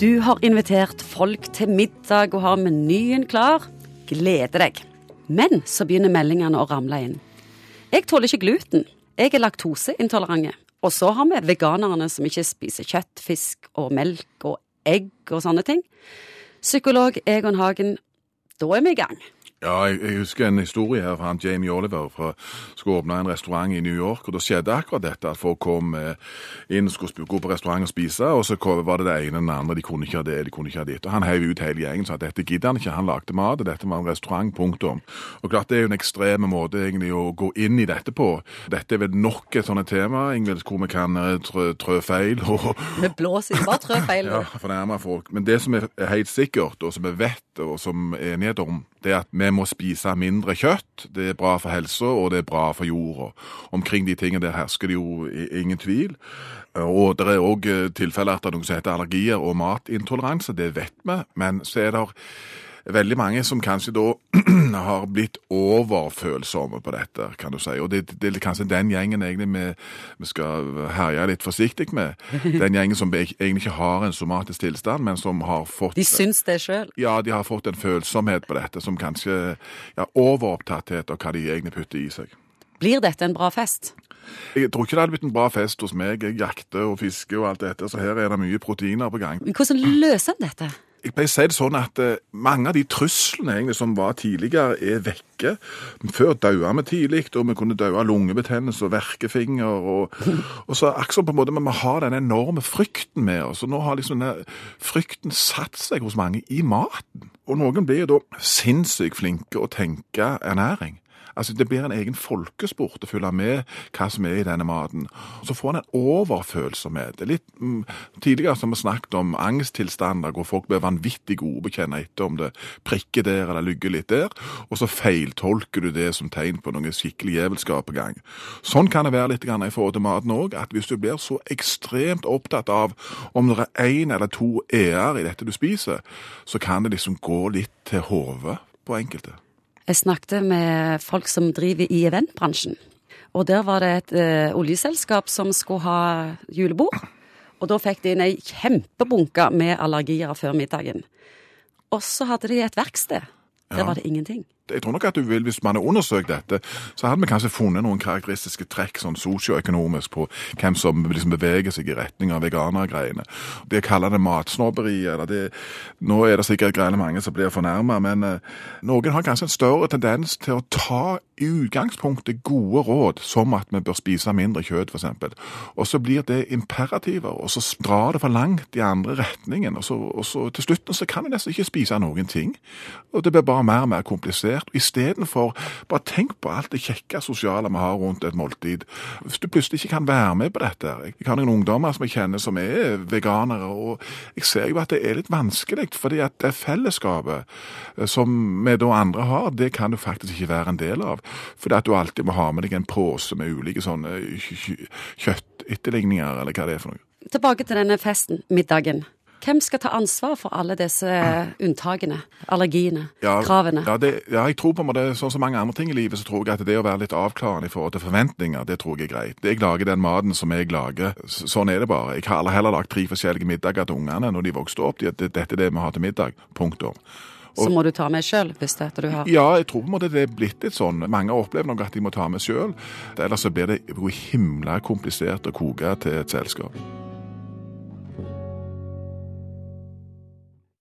Du har invitert folk til middag og har menyen klar. Gleder deg. Men så begynner meldingene å ramle inn. Jeg tåler ikke gluten. Jeg er laktoseintolerant. Og så har vi veganerne som ikke spiser kjøtt, fisk og melk og egg og sånne ting. Psykolog Egon Hagen, da er vi i gang. Ja, jeg, jeg, husker en historie her fra han Jamie Oliver fra skulle åpne en restaurant i New York. og Da skjedde akkurat dette at folk kom eh, inn skulle gå på restaurant og spise. og Så var det det ene og det andre. De kunne ikke ha det, de kunne ikke ha ditt. og Han heiv ut hele gjengen sa at dette gidder han ikke. Han lagde mat, og dette var en restaurant. Punktum. Og klart Det er jo en ekstrem måte egentlig å gå inn i dette på. Dette er vel nok et sånt tema Ingvild, hvor vi kan eh, trø, trø feil. Og, vi blåser bare trø feil. ja, fornærme folk. Men det som er helt sikkert, og som vi vet, og som er enighet om, det at vi må spise mindre kjøtt. Det er bra for helsa, og det er bra for jorda. Omkring de tingene der hersker det jo ingen tvil. Og det er òg tilfeller at det er noe som heter allergier og matintoleranse. Det vet vi. Men så er det veldig mange som kanskje da har blitt overfølsomme på dette, kan du si. Og det, det er kanskje den gjengen egentlig vi, vi, skal herje litt forsiktig med. Den gjengen som egentlig ikke har en somatisk tilstand, men som har fått De syns det sjøl? Ja, de har fått en følsomhet på dette som kanskje ja, overopptatthet av hva de egentlig putter i seg. Blir dette en bra fest? Jeg tror ikke det hadde blitt en bra fest hos meg. Jeg jakter og fisker og alt dette, så her er det mye proteiner på gang. Men hvordan løser en dette? Jeg pleier å si det sånn at uh, mange av de truslene egentlig som var tidligere, er vekke. Før daua vi tidlig, og vi kunne daue av lungebetennelse og verkefinger. Og, og så akkurat på en måte, Men vi har den enorme frykten med oss. Nå har liksom denne frykten satt seg hos mange i maten. Og noen blir jo da sinnssykt flinke å tenke ernæring. Altså, Det blir en egen folkesport å følge med hva som er i denne maten. Så får en en overfølsomhet. Litt mm, Tidligere har vi snakket om angsttilstander hvor folk blir vanvittig gode på å kjenne etter om det prikker der eller lygger litt der, og så feiltolker du det som tegn på noe skikkelig jævelskap på gang. Sånn kan det være litt i forhold til maten òg, at hvis du blir så ekstremt opptatt av om det er én eller to e-er i dette du spiser, så kan det liksom gå litt til hodet på enkelte. Jeg snakket med folk som driver i eventbransjen. Og der var det et uh, oljeselskap som skulle ha julebord. Og da fikk de inn ei kjempebunke med allergier før middagen. Og så hadde de et verksted. Der ja. var det ingenting jeg tror nok at du vil, Hvis man har undersøkt dette, så hadde vi kanskje funnet noen karakteristiske trekk sånn sosioøkonomisk på hvem som liksom beveger seg i retning av veganergreiene. Det kaller det matsnobberi. eller det, Nå er det sikkert greiene mange som blir fornærma, men uh, noen har kanskje en større tendens til å ta i utgangspunktet gode råd, som at vi bør spise mindre kjøtt, f.eks. Og så blir det imperativer, og så drar det for langt i andre retningen. Og så, og så til slutten så kan vi nesten ikke spise noen ting. Og det blir bare mer og mer komplisert komplisert. Istedenfor bare tenk på alt det kjekke sosiale vi har rundt et måltid. Hvis du plutselig ikke kan være med på dette Jeg har noen ungdommer som jeg kjenner som er veganere, og jeg ser jo at det er litt vanskelig, fordi at det fellesskapet eh, som vi da andre har, det kan du faktisk ikke være en del av. Fordi at du alltid må ha med deg en pose med ulike sånne kjøttetterligninger, eller hva det er for noe. Tilbake til denne festen, middagen. Hvem skal ta ansvar for alle disse unntakene, allergiene, ja, kravene? Ja, det, ja, jeg tror på en måte, sånn som mange andre ting i livet, så tror jeg at det å være litt avklarende i forhold til forventninger, det tror jeg er greit. Jeg lager den maten som jeg lager. Sånn er det bare. Jeg har heller lagd tre forskjellige middager til ungene når de vokste opp. De, dette er det vi har til middag. Punktum. Og, så må du ta med sjøl, hvis det er du har? Ja, jeg tror på en måte det er blitt litt sånn. Mange opplever nok at de må ta med sjøl. Ellers så blir det himla komplisert å koke til et selskap.